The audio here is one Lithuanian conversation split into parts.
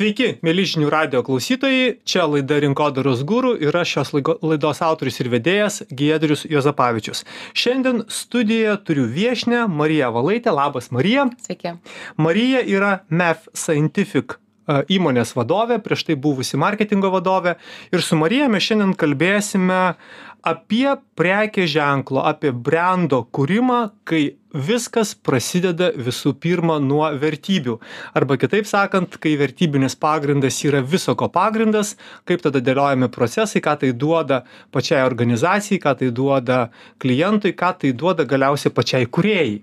Sveiki, mėly žinių radio klausytojai, čia laida Rinkodaros gūrų ir aš šios laidos autorius ir vedėjas Giedrius Jozapavičius. Šiandien studijoje turiu viešinę Mariją Valaitę. Labas, Marija. Sveiki. Marija yra MEF Scientific įmonės vadovė, prieš tai buvusi marketingo vadovė. Ir su Marija mes šiandien kalbėsime apie prekės ženklo, apie brendo kūrimą, kai viskas prasideda visų pirma nuo vertybių. Arba kitaip sakant, kai vertybinis pagrindas yra viso ko pagrindas, kaip tada dėliojami procesai, ką tai duoda pačiai organizacijai, ką tai duoda klientui, ką tai duoda galiausiai pačiai kuriejai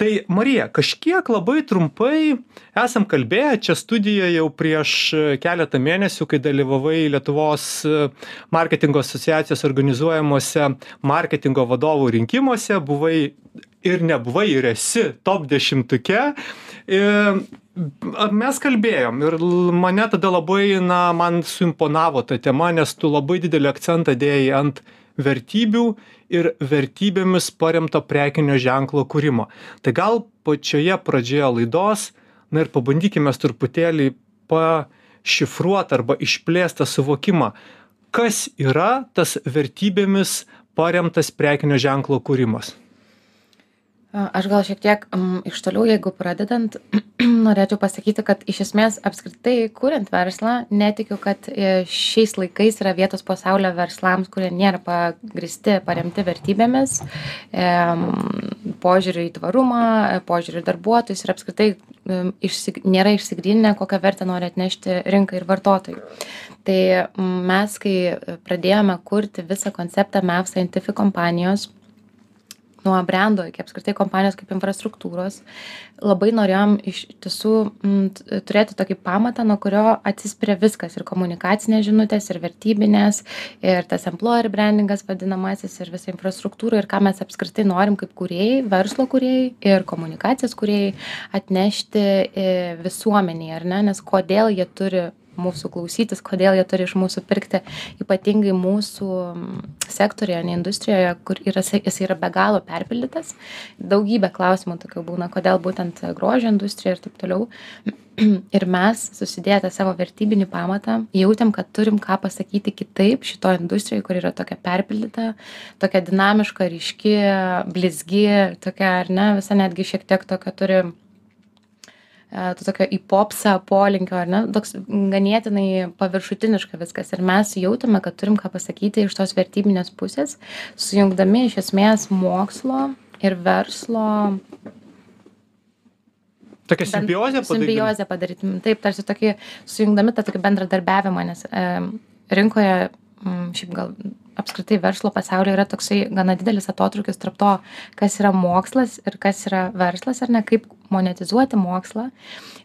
tai marija kažkiek labai trumpai esam kalbėję čia studijoj jau prieš keletą mėnesių kai dalyvavai lietuvos marketingo asociacijos organizuojamuose marketingo vadovų rinkimuose buvai ir nebuvai ir esi top dešimtuke. Ir mes kalbėjom ir mane tada labai na man suimponavo ta tema nes tu labai didelį akcentą dėjai ant vertybių ir vertybėmis paremto prekinio ženklo kūrimo. Tai gal pačioje pradžioje laidos, na ir pabandykime truputėlį pašifruoti arba išplėstą suvokimą, kas yra tas vertybėmis paremtas prekinio ženklo kūrimas. Aš gal šiek tiek um, iš toliau, jeigu pradedant, norėčiau pasakyti, kad iš esmės apskritai, kuriant verslą, netikiu, kad e, šiais laikais yra vietos pasaulio verslams, kurie nėra pagristi, paremti vertybėmis, e, požiūriu į tvarumą, požiūriu į darbuotojus ir apskritai e, išsig, nėra išsigryninę, kokią vertę nori atnešti rinkai ir vartotojui. Tai mes, kai pradėjome kurti visą konceptą MEF Scientific kompanijos, nuo brendo iki apskritai kompanijos kaip infrastruktūros labai norėjom iš tiesų turėti tokį pamatą nuo kurio atsispiria viskas ir komunikacinės žinutės ir vertybinės ir tas employer brandingas vadinamasis ir visa infrastruktūra ir ką mes apskritai norim kaip kūrėjai verslo kūrėjai ir komunikacijos kūrėjai atnešti e, visuomenei ar ne? Nes kodėl jie turi mūsų klausytis, kodėl jie turi iš mūsų pirkti, ypatingai mūsų sektorėje, ne industrijoje, kur yra, jis yra be galo perpildytas. Daugybė klausimų tokių būna, kodėl būtent grožio industrija ir taip toliau. Ir mes, susidėję tą savo vertybinį pamatą, jautėm, kad turim ką pasakyti kitaip šito industrijoje, kur yra tokia perpildyta, tokia dinamiška, ryški, blizgi, tokia, ar ne, visa netgi šiek tiek tokia turi to tokio į popsą polinkio, ar ne, toks ganėtinai paviršutiniška viskas. Ir mes jautėme, kad turim ką pasakyti iš tos vertybinės pusės, sujungdami iš esmės mokslo ir verslo. Tokia simbiozė padaryti. Simbiozė padaryti. Taip, tarsi tokį, sujungdami tą tokį bendradarbiavimą, nes e, rinkoje m, šiaip gal apskritai verslo pasaulyje yra toksai gana didelis atotrūkis tarp to, kas yra mokslas ir kas yra verslas, ar ne, kaip monetizuoti mokslą.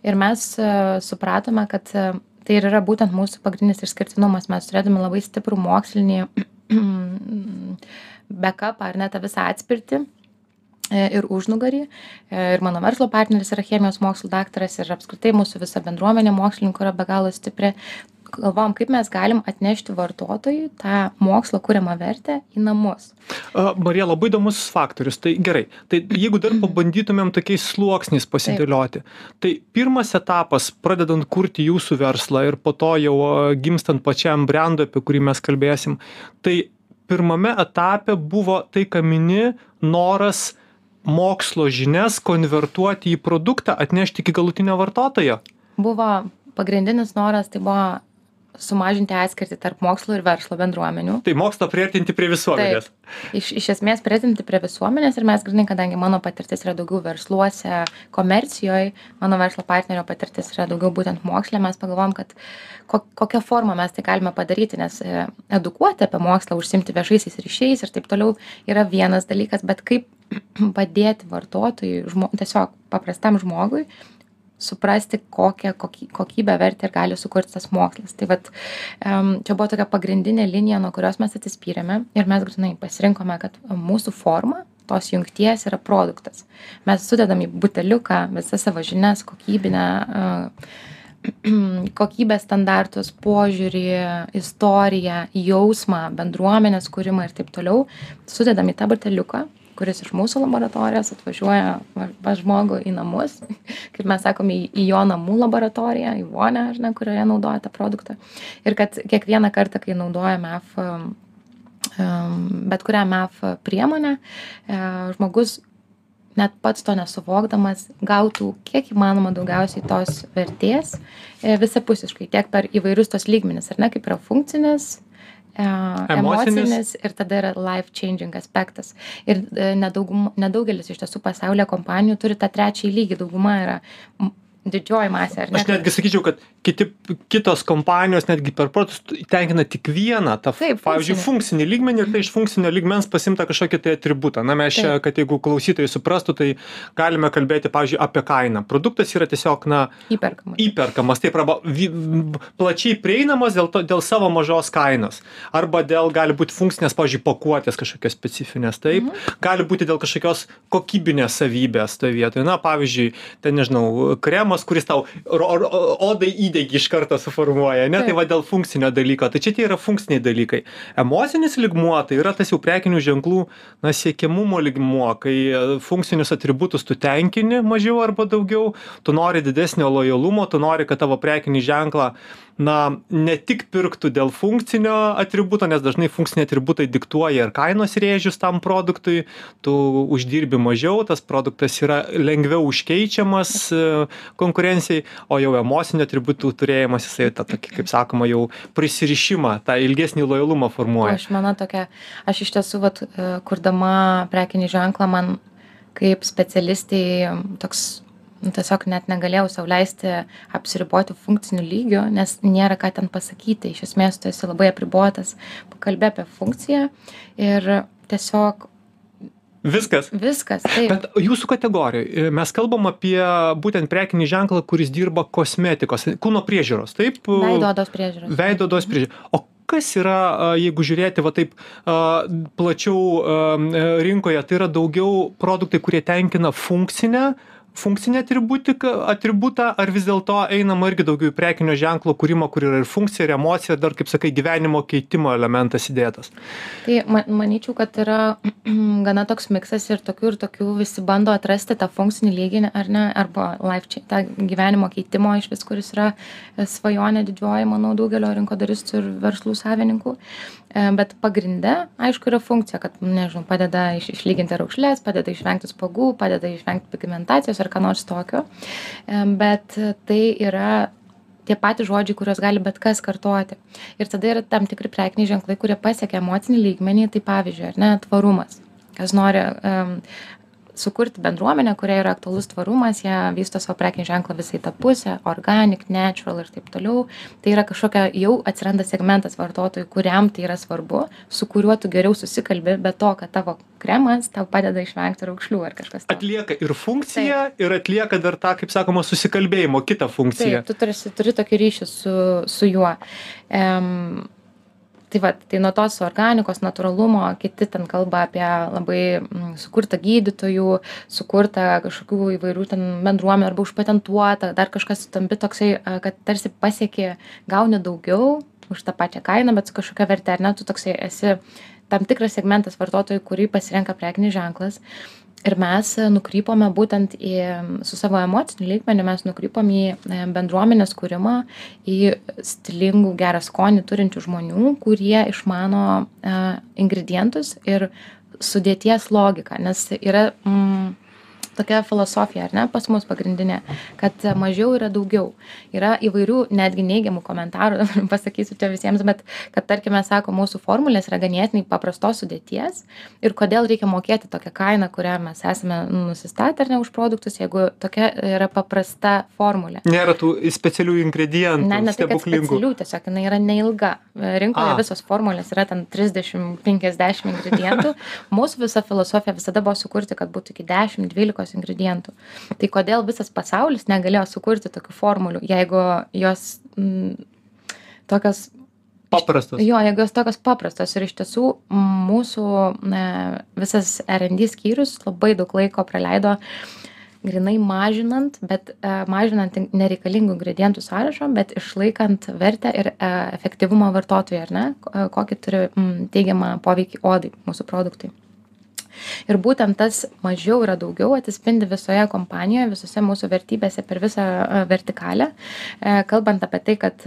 Ir mes uh, supratome, kad uh, tai ir yra būtent mūsų pagrindinis išskirtinumas. Mes turėdami labai stiprų mokslinį backupą ar net tą visą atspirtį e, ir užnugarį. Ir mano verslo partneris yra chemijos mokslų daktaras ir apskritai mūsų visa bendruomenė mokslininkų yra be galo stipri galvojam kaip mes galim atnešti vartotojui tą mokslo kuriamą vertę į namus. Marija labai įdomus faktorius. Tai gerai. Tai jeigu dar pabandytumėm tokiais sluoksniais pasidėlioti tai pirmas etapas pradedant kurti jūsų verslą ir po to jau gimstant pačiam brendui apie kurį mes kalbėsim tai pirmame etape buvo tai ką mini noras mokslo žinias konvertuoti į produktą atnešti iki galutinio vartotojo. Buvo pagrindinis noras tai buvo sumažinti atskirtį tarp mokslo ir verslo bendruomenių. Tai mokslo priartinti prie visuomenės. Taip, iš, iš esmės priartinti prie visuomenės ir mes, grinai, kadangi mano patirtis yra daugiau versluose, komercijoje, mano verslo partnerio patirtis yra daugiau būtent mokslė, mes pagalvom, kad ko, kokią formą mes tai galime padaryti, nes e, edukuoti apie mokslą, užsimti viešaisiais ryšiais ir taip toliau yra vienas dalykas, bet kaip padėti vartotojui, žmo, tiesiog paprastam žmogui suprasti kokią koky kokybę vertę gali sukurti tas mokslas. Tai vat čia buvo tokia pagrindinė linija nuo kurios mes atsispyrėme ir mes grynai pasirinkome kad mūsų forma tos jungties yra produktas. Mes sudedam į buteliuką visas savo žinias kokybinę kokybės standartus požiūrį istoriją jausmą bendruomenės kūrimą ir taip toliau. Sudedam į tą buteliuką kuris iš mūsų laboratorijos atvažiuoja pas žmogų į namus, kaip mes sakome, į, į jo namų laboratoriją, į vonę, ar ne, kurioje naudoja tą produktą. Ir kad kiekvieną kartą, kai naudoja MEF, bet kurią MEF priemonę, e, žmogus net pats to nesuvokdamas gautų kiek įmanoma daugiausiai tos vertės e, visapusiškai, tiek per įvairius tos lygmenis, ar ne, kaip yra funkcinis, e, emocinis ir tada yra life changing aspektas. Ir nedaugum, nedaugelis iš tiesų pasaulio kompanijų turi tą trečiąjį lygį, dauguma yra didžioji masė, ar ne? Aš netgi sakyčiau, kad kiti, kitos kompanijos netgi per protus tenkina tik vieną, tą, Taip, pavyzdžiui, funkcinį lygmenį ir tai iš funkcinio lygmens pasimta kažkokį tai atributą. Na, mes čia, kad jeigu klausytojai suprastų, tai galime kalbėti, pavyzdžiui, apie kainą. Produktas yra tiesiog, na, įperkamas. Įperkamas, taip, arba vi, plačiai prieinamas dėl, to, dėl savo mažos kainos. Arba dėl, gali būti funkcinės, pavyzdžiui, pakuotės kažkokios specifinės, taip. Mhm. Gali būti dėl kažkokios kokybinės savybės toje vietoje. Na, pavyzdžiui, ten, nežinau, kremas kremas, kuris tau odai įdegį iš karto suformuoja, ne? Tai va dėl funkcinio dalyko. Tai čia tie yra funkciniai dalykai. Emocinis ligmuo tai yra tas jau prekinių ženklų, na, siekiamumo ligmuo, kai e, funkcinius atributus tu tenkini mažiau arba daugiau, tu nori didesnio lojalumo, tu nori, kad tavo prekinį ženklą na ne tik pirktų dėl funkcinio atributo nes dažnai funkciniai atributai diktuoja ir kainos rėžius tam produktui tu uždirbi mažiau tas produktas yra lengviau užkeičiamas e, konkurencijai o jau emocinių atributų turėjimas jisai tą tokį kaip sakoma jau prisirišimą tą ilgesnį lojalumą formuoja. Aš mano tokia aš iš tiesų vat e, kurdama prekinį ženklą man kaip specialistei toks nu tiesiog net negalėjau sau leisti apsiriboti funkciniu lygiu nes nėra ką ten pasakyti. Iš esmės tu esi labai apribotas pakalbi apie funkciją ir tiesiog Viskas. Viskas. Taip. Bet jūsų kategorijai mes kalbam apie būtent prekinį ženklą, kuris dirba kosmetikos, kūno priežiūros, taip? Veidodos priežiūros. Veidodos priežiūros. O kas yra, jeigu žiūrėti va taip plačiau rinkoje, tai yra daugiau produktai, kurie tenkina funkcinę funkcinį atributiką atributą ar vis dėlto einama irgi daugiau į prekinio ženklo kūrimą kur yra ir funkcija ir emocija dar kaip sakai gyvenimo keitimo elementas įdėtas. Tai ma manyčiau kad yra gana toks miksas ir tokių ir tokių visi bando atrasti tą funkcinį lygį ar ne arba life čia tą gyvenimo keitimo išvis kuris yra e, svajonė didžioji manau daugelio rinkodaristų ir verslų savininkų. E, bet pagrinde aišku yra funkcija kad nežinau padeda iš išlyginti raukšles padeda išvengti spuogų padeda išvengti pigmentacijos ar ką nors tokio. Bet tai yra tie patys žodžiai, kuriuos gali bet kas kartoti. Ir tada yra tam tikri prekiniai ženklai, kurie pasiekia emocinį lygmenį, tai pavyzdžiui, ar ne, tvarumas. Kas nori um, sukurti bendruomenę kuriai yra aktualus tvarumas jie vysto savo prekinį ženklą visą į tą pusę organic natural ir taip toliau. Tai yra kažkokia jau atsiranda segmentas vartotojų kuriam tai yra svarbu su kuriuo tu geriau susikalbi be to kad tavo kremas tau padeda išvengti raukšlių ar kažkas tokio. Atlieka ir funkciją ir atlieka dar tą kaip sakoma susikalbėjimo kitą funkciją. taip tu tarsi turi tokį ryšį su su juo. Em tai vat tai nuo tos organikos natūralumo kiti ten kalba apie labai mm, sukurtą gydytojų sukurtą kažkokių įvairių ten bendruomenių arba užpatentuotą dar kažkas tampi toksai kad tarsi pasieki gauni daugiau už tą pačią kainą bet su kažkokia verte ar ne tu toksai esi tam tikras segmentas vartotojų kurį pasirenka prekinis ženklas ir mes nukrypome būtent į su savo emociniu lygmeniu mes nukrypom į e, bendruomenės kūrimą į stilingų gerą skonį turinčių žmonių kurie išmano e, ingredientus ir sudėties logiką. Nes yra mm, tokia filosofija, ar ne, pas mus pagrindinė, kad mažiau yra daugiau. Yra įvairių netgi neigiamų komentarų, pasakysiu čia visiems, bet kad, tarkime, sako, mūsų formulės yra ganėtinai paprastos sudėties ir kodėl reikia mokėti tokią kainą, kurią mes esame nusistatę ar ne už produktus, jeigu tokia yra paprasta formulė. Nėra tų specialių ingredientų. Ne, ne tik specialių, tiesiog jinai yra neilga. Rinkoje A. visos formulės yra ten 30-50 ingredientų. mūsų visa filosofija visada buvo sukurti, kad būtų iki 10-12 mėsos ingredientų. Tai kodėl visas pasaulis negalėjo sukurti tokių formulių, jeigu jos m, tokios paprastos. Jo, jeigu jos tokios paprastos ir iš tiesų mūsų ne, visas R&D skyrius labai daug laiko praleido grinai mažinant, bet e, mažinant nereikalingų ingredientų sąrašą, bet išlaikant vertę ir e, efektyvumą vartotojui, ar ne, kokį turi mm, teigiamą poveikį odai mūsų produktui ir būtent tas mažiau yra daugiau atsispindi visoje kompanijoje visose mūsų vertybėse per visą vertikalę. E, kalbant apie tai kad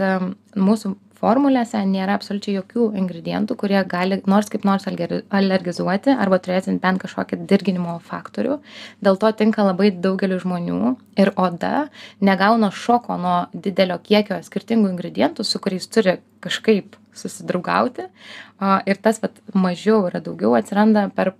mūsų formulėse nėra absoliučiai jokių ingredientų kurie gali nors kaip nors alergizuoti arba turėti bent kažkokį dirginimo faktorių. Dėl to tinka labai daugeliui žmonių. Ir oda negauna šoko nuo didelio kiekio skirtingų ingredientų su kuriais turi kažkaip susidraugauti. Ir tas vat mažiau yra daugiau atsiranda per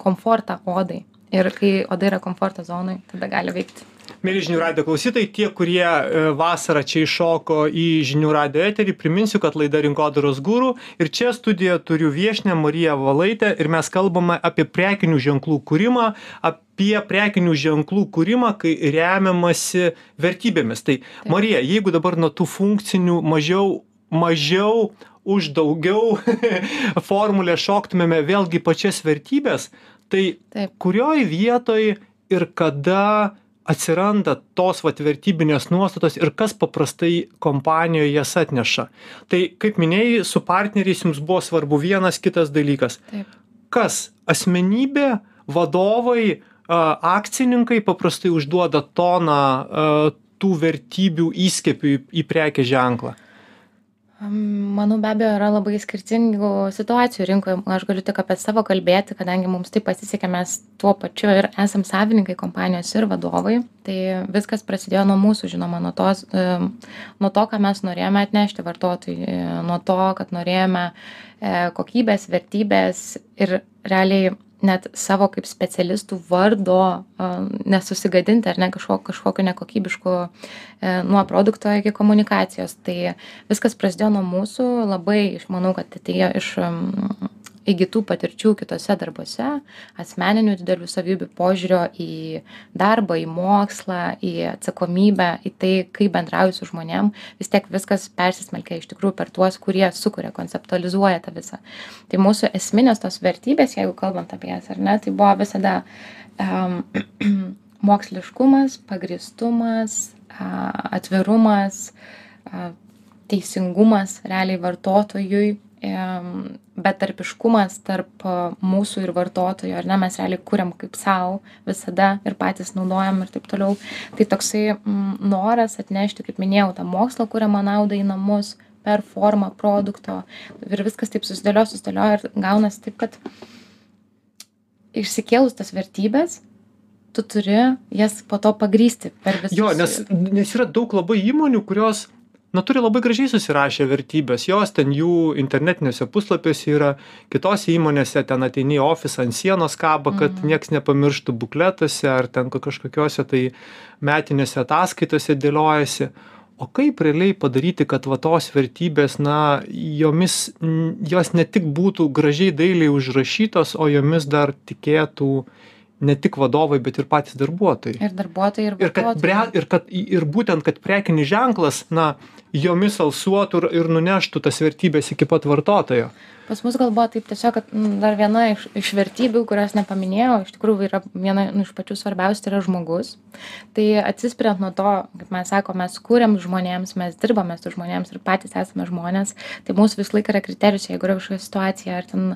komfortą odai. Ir kai oda yra komforto zonoj tada gali veikti. Mieli žinių radijo klausytojai tie kurie e, vasarą čia įšoko į žinių radijo eterį priminsiu kad laida rinkodaros guru ir čia studijoje turiu viešnią mariją valaitę ir mes kalbame apie prekinių ženklų kūrimą apie prekinių ženklų kūrimą kai remiamasi vertybėmis. Tai marija jeigu dabar nuo tų funkcinių mažiau mažiau už daugiau formulę šoktumėme vėlgi pačias vertybes tai kurioj vietoj ir kada atsiranda tos vat vertybinės nuostatos ir kas paprastai kompanijoj jas atneša. Tai kaip minėjai su partneriais jums buvo svarbu vienas kitas dalykas. Kas? Asmenybė vadovai akcininkai paprastai užduoda toną tų vertybių įskiepiui į prekės ženklą manau be abejo yra labai skirtingų situacijų rinkoje. Aš galiu tik apie savo kalbėti kadangi mums taip pasisekė mes tuo pačiu ir esam savininkai kompanijos ir vadovai. Tai viskas prasidėjo nuo mūsų žinoma nuo tos nuo to ką mes norėjome atnešti vartotojui nuo to kad norėjome e, kokybės vertybės ir realiai net savo kaip specialistų vardo nesusigadinti ar ne kažko kažkokiu nekokybišku e, nuo produkto iki komunikacijos. Tai viskas prasidėjo nuo mūsų. Labai manau kad atėjo iš įgytų patirčių kituose darbuose asmeninių didelių savybių požiūrio į darbą į mokslą į atsakomybę į tai kaip bendrauji su žmonėm vis tiek viskas persismelkia iš tikrųjų per tuos kurie sukuria konceptualizuoja tą visą. Tai mūsų esminės tos vertybės jeigu kalbant apie jas ar ne tai buvo visada um, moksliškumas pagrįstumas atvirumas teisingumas realiai vartotojui betarpiškumas tarp mūsų ir vartotojo ar ne? Mes realiai kuriam kaip sau visada ir patys naudojam ir taip toliau. Tai toksai noras atnešti kaip minėjau tą mokslo kuriamą naudą į namus per formą produkto. Ir viskas taip susidėliojo susidėliojo ir gaunasi taip kad išsikėlus tas vertybes tu turi jas po to pagrįsti per visus jo nes nes yra daug labai įmonių kurios na turi labai gražiai susirašę vertybes jos ten jų internetiniuose puslapiuose yra kitose įmonėse ten ateini į ofisą ant sienos kaba kad Mhm. nieks nepamirštų bukletuose ar ten kažkokiose tai metinėse ataskaitose dėliojasi o kaip realiai padaryti kad va tos vertybės na jomis jos ne tik būtų gražiai dailiai užrašytos o jomis dar tikėtų ne tik vadovai bet ir patys darbuotojai. Ir darbuotojai ir ir kad bre vartotojai ir kad ir būtent kad prekinis ženklas na jomis alsuotų ir ir nuneštų tas vertybes iki pat vartotojo pas mus gal buvo taip tiesiog kad mm, dar viena iš iš vertybių kurios nepaminėjau iš tikrųjų yra viena nu iš pačių svarbiausių tai yra žmogus. Tai atsispiriant nuo to kaip mes sakom mes kuriam žmonėms mes dirbame su žmonėms ir patys esame žmonės tai mūsų visą laiką yra kriterijus jeigu yra kažkokia situacija ar ten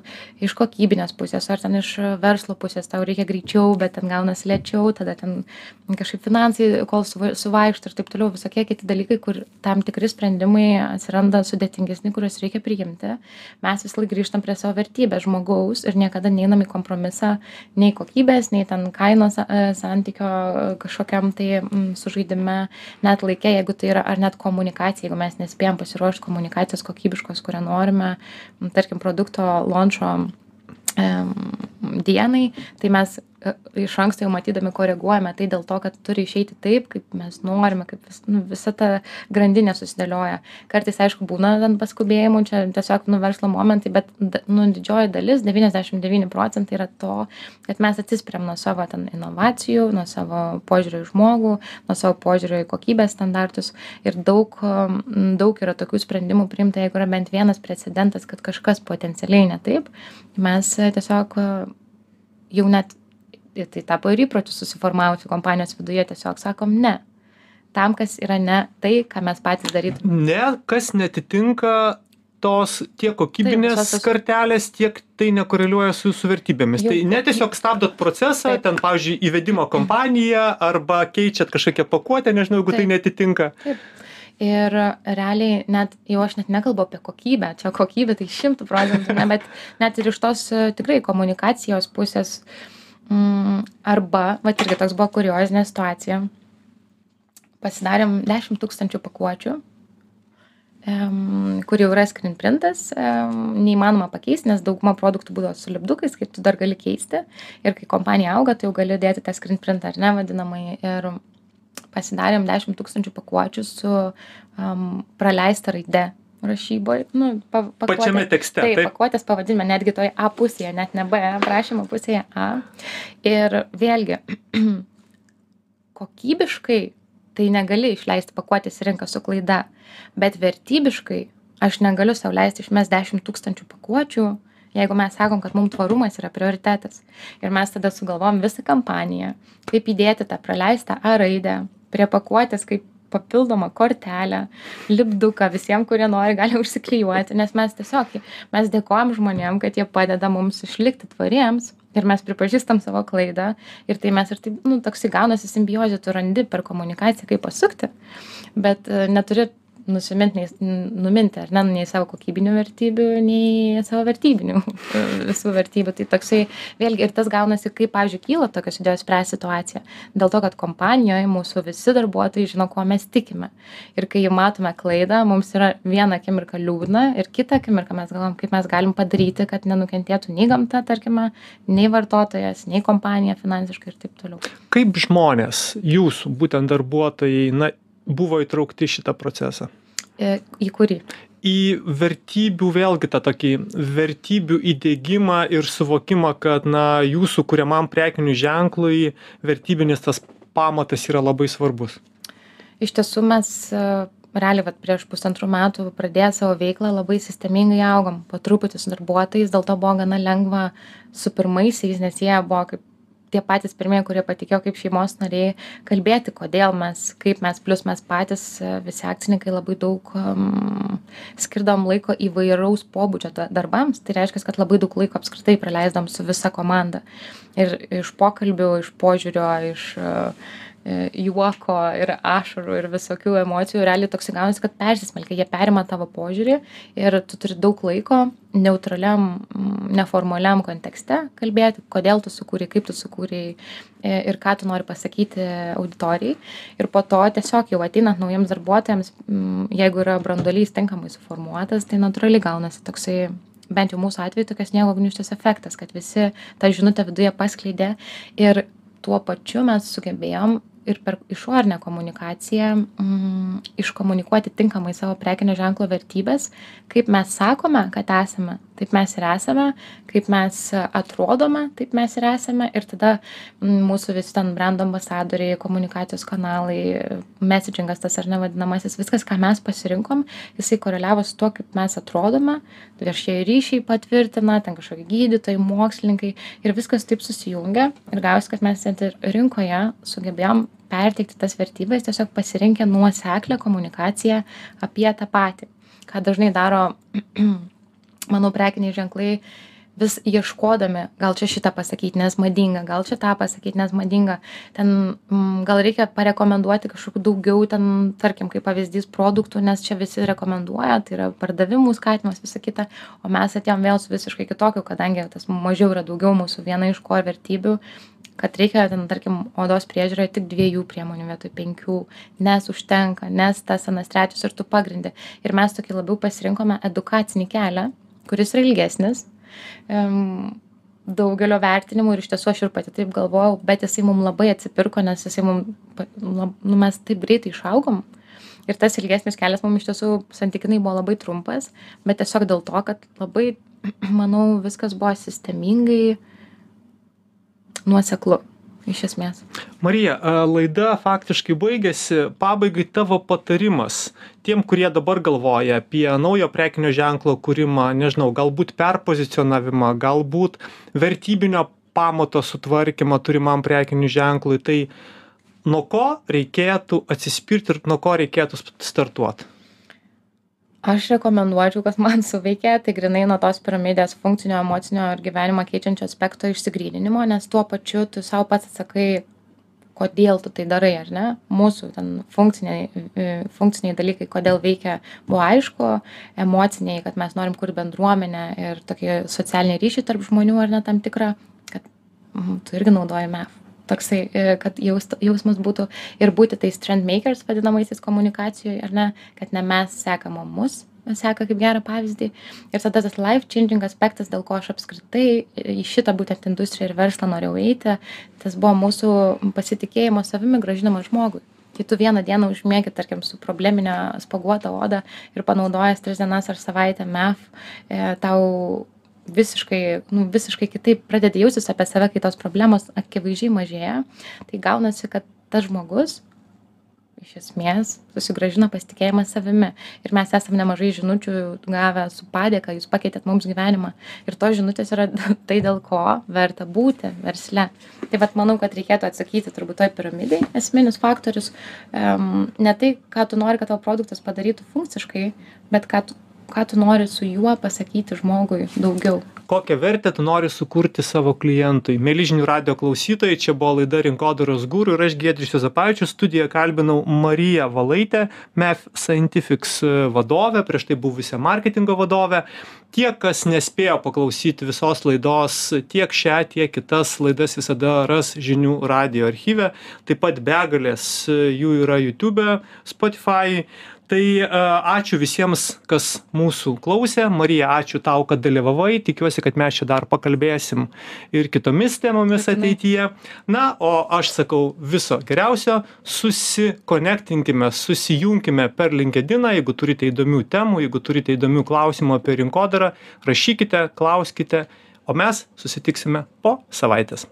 iš kokybinės pusės ar ten iš verslo pusės tau reikia greičiau bet ten gaunasi lėčiau tada ten kažkaip finansai kol suva suvaikšto ir taip toliau visokie kiti dalykai kur tam tikri sprendimai atsiranda sudėtingesni kuriuos reikia priimti. Mes visąlaik grįžtam prie savo vertybės žmogaus ir niekada neinam į kompromisą nei kokybės nei ten kainos e, santykio kažkokiam tai sužaidime net laike jeigu tai yra ar net komunikacija jeigu mes nespėjam pasiruošt komunikacijos kokybiškos kurią norime tarkim produkto em dienai tai mes iš anksto jau matydami koreguojame tai dėl to kad turi išeiti taip kaip mes norime kaip vis nu visa ta grandinė susidėlioja. Kartais aišku būna ten paskubėjimų čia tiesiog nu verslo momentai bet nu didžioji dalis devyniasdešim devyni procentai yra to kad mes atsispiriam nuo savo ten inovacijų nuo savo požiūrio į žmogų nuo savo požiūrio į kokybės standartus. Ir daug daug yra tokių sprendimų priimta jeigu yra bent vienas precedentas kad kažkas potencialiai ne taip mes tiesiog jau net ir tai tapo ir įpročiu susiformavusiu kompanijos viduje tiesiog sakom ne tam kas yra ne tai ką mes patys darytume ne kas neatitinka tos tiek kokybinės visos tos- kartelės, tiek tai nekoreliuoja su jūsų vertybėmis. Jau- Tai ne tiesiog stabdot procesą, Taip. ten, pavyzdžiui, įvedimo kompaniją arba keičiat kažkokią pakuotę, nežinau, jeigu tai Taip. netitinka. Ir realiai net, jau aš net nekalbu apie kokybę, čia kokybė tai šimtų procentų, ne, bet net ir iš tos e, tikrai komunikacijos pusės, mm, arba, va irgi toks buvo kuriozinė situacija, pasidarėm 10 tūkstančių pakuočių, em, kur jau yra screen printas, em, neįmanoma pakeisti, nes dauguma produktų būdavo su lipdukais, kaip tu dar gali keisti. Ir kai kompanija auga, tai jau gali dėti tą screen printą, ar ne, vadinamai. Ir pasidarėm 10 tūkstančių pakuočių su um, praleista raide rašyboje. Nu, pa, pakuotė- Pačiame tekste, Taip, taip? pakuotės pavadinime, netgi toje A pusėje, net ne B, prašymo pusėje A. Ir vėlgi, kokybiškai tai negali išleisti pakuotės į rinką su klaida, bet vertybiškai aš negaliu sau leisti išmest 10 tūkstančių pakuočių, jeigu mes sakom, kad mums tvarumas yra prioritetas. Ir mes tada sugalvom visą kampaniją, kaip įdėti tą praleistą A raidę prie pakuotės, kaip papildomą kortelę, lipduką visiems, kurie nori, gali užsiklijuoti, nes mes tiesiog, mes dėkojam žmonėm, kad jie padeda mums išlikti tvariems ir mes pripažįstam savo klaidą ir tai mes ir taip, nu, toks įgaunasi simbiozė, tu randi per komunikaciją, kaip pasukti, bet e, neturi nusimint, nei, numinti, ar ne, nei savo kokybinių vertybių, nei savo vertybinių visų vertybių. Tai toksai, vėlgi, ir tas gaunasi, kaip, pavyzdžiui, kyla tokios idėjos spręs situaciją. Dėl to, kad kompanijoje mūsų visi darbuotojai žino, ko mes tikime. Ir kai jau matome klaidą, mums yra viena akimirka liūdna ir kitą akimirką mes galvom, kaip mes galim padaryti, kad nenukentėtų nei gamta, tarkime, nei vartotojas, nei kompanija finansiškai ir taip toliau. Kaip žmonės, jūsų būtent darbuotojai, na, buvo įtraukti šitą procesą? E, Į kurį? į vertybių vėlgi tą tokį vertybių įdiegimą ir suvokimą kad na jūsų kuriamam prekiniui ženklui vertybinis tas pamatas yra labai svarbus Iš tiesų mes e, realiai vat, prieš pusantrų metų pradėję savo veiklą labai sistemingai augom, po truputį su darbuotojais, dėl to buvo gana lengva su pirmaisiais, nes jie buvo kaip tie patys pirmieji, kurie patikėjo kaip šeimos nariai, kalbėti, kodėl mes, kaip mes, plus mes patys, visi akcininkai labai daug um, skirdom laiko įvairaus pobūdžio da- darbams, tai reiškia, kad labai daug laiko apskritai praleisdom su visa komanda. Ir iš pokalbių, iš požiūrio, iš juoko ir ašarų ir visokių emocijų, realiai toks įgaunasi, kad persismelkia, jie perima tavo požiūrį ir tu turi daug laiko neutraliam, mm, neformaliam kontekste kalbėti, kodėl tu sukūrei, kaip tu sukūrei e, ir ką tu nori pasakyti auditorijai. Ir po to tiesiog jau ateinant naujiems darbuotojams, mm, jeigu yra brandolys tinkamai suformuotas, tai natūraliai gaunasi toksai bent jau mūsų atveju tokias sniego gniūžtės efektas, kad visi tą žinutę viduje paskleidė ir tuo pačiu mes sugebėjom ir per išorinę komunikaciją mm, iškomunikuoti tinkamai savo prekinio ženklo vertybės, kaip mes sakome, kad esame, taip mes ir esame, kaip mes atrodome, taip mes ir esame ir tada mm, mūsų visi ten brand ambasadoriai, komunikacijos kanalai, messagingas tas ar nevadinamasis, viskas, ką mes pasirinkom, jisai koreliavo su tuo, kaip mes atrodome, viešieji ryšiai patvirtina, ten kažkokie gydytojai, mokslininkai ir viskas taip susijungia ir gausi, kad mes net ir rinkoje sugebėjom perteikti tas vertybės, tiesiog pasirinkę nuoseklę komunikaciją apie tą patį, ką dažnai daro, manau, prekiniai ženklai vis ieškodami, gal čia šitą pasakyti, nes madinga, gal čia tą pasakyti, nes madinga, ten mm, gal reikia parekomenduoti kažkokiu daugiau, ten, tarkim, kaip pavyzdys produktų, nes čia visi rekomenduoja, tai yra pardavimų skatimas, visa kita, o mes atėjom vėl su visiškai kitokiu, kadangi tas mažiau yra daugiau mūsų viena iš core vertybių, kad reikia ten, tarkim, odos priežiūroje tik dviejų priemonių vietoj penkių, nes užtenka, nes tas anas trečias ir tu pagrindė. Ir mes tokį labiau pasirinkome edukacinį kelią, kuris yra ilgesnis, em, daugelio vertinimų ir iš tiesų aš ir pati taip galvojau, bet jisai mums labai atsipirko, nes jisai mums, nu, mes taip greitai išaugom. Ir tas ilgesnis kelias mums iš tiesų santykinai buvo labai trumpas, bet tiesiog dėl to, kad labai, manau, viskas buvo sistemingai nuoseklu iš esmės. Marija, laida faktiškai baigėsi. Pabaigai tavo patarimas tiem, kurie dabar galvoja apie naujo prekinio ženklo kūrimą, nežinau, galbūt perpozicionavimą, galbūt vertybinio pamato sutvarkymą turimam prekiniu ženklui. Tai nuo ko reikėtų atsispirti ir nuo ko reikėtų startuoti? Aš rekomenduočiau kas man suveikė tai grynai nuo tos piramidės funkcinio emocinio ir gyvenimą keičiančio aspekto išsigryninimo nes tuo pačiu tu sau pats atsakai kodėl tu tai darai ar ne? Mūsų ten funkciniai e, funkciniai dalykai kodėl veikia buvo aišku emociniai kad mes norim kurt bendruomenę ir tokį socialinį ryšį tarp žmonių ar ne tam tikrą kad mhm, tu irgi naudoji mef toksai e, kad jaust jausmas būtų ir būti tais trend makers vadinamaisiais komunikacijoj ar ne kad ne mes sekam o mus seka kaip gerą pavyzdį. Ir tada tas life changing aspektas dėl ko aš apskritai į šitą būtent industriją ir verslą norėjau eiti tas buvo mūsų pasitikėjimo savimi grąžinimas žmogui. Kai tu vieną dieną užmiegi tarkim su problemine spuoguota oda ir panaudojęs tris dienas ar savaitę mef e, tau visiškai nu visiškai kitaip pradedi jaustis apie save kai tos problemos akivaizdžiai mažėja tai gaunasi kad tas žmogus iš esmės susigrąžina pasitikėjimą savimi. Ir mes esam nemažai žinučių gavę su padėka jūs pakeitėt mums gyvenimą. Ir tos žinutės yra tai dėl ko verta būti versle. Tai vat manau kad reikėtų atsakyti turbūt toj piramidėj esminis faktorius em ne tai ką tu nori kad tavo produktas padarytų funkciškai bet ką tu ką tu nori su juo pasakyti žmogui daugiau. Kokią vertę tu nori sukurti savo klientui? Mieli žinių radijo klausytojai čia buvo laida rinkodaros guru ir aš giedrius juozapavičius. Studijoje kalbinau mariją valaitę mef scientifics vadovę prieš tai buvusią marketingo vadovę. Tie kas nespėjo paklausyti visos laidos tiek šią tiek kitas laidas visada ras žinių radijo archyve. Taip pat begalės jų yra jutube spotifajuj tai ačiū visiems kas mūsų klausė. Marija ačiū tau kad dalyvavai. Tikiuosi kad mes čia dar pakalbėsim ir kitomis temomis ateityje. Na o aš sakau viso geriausio. Susikonektinkime susijunkime per linkediną jeigu turite įdomių temų jeigu turite įdomių klausimų apie rinkodarą rašykite klauskite o mes susitiksime po savaitės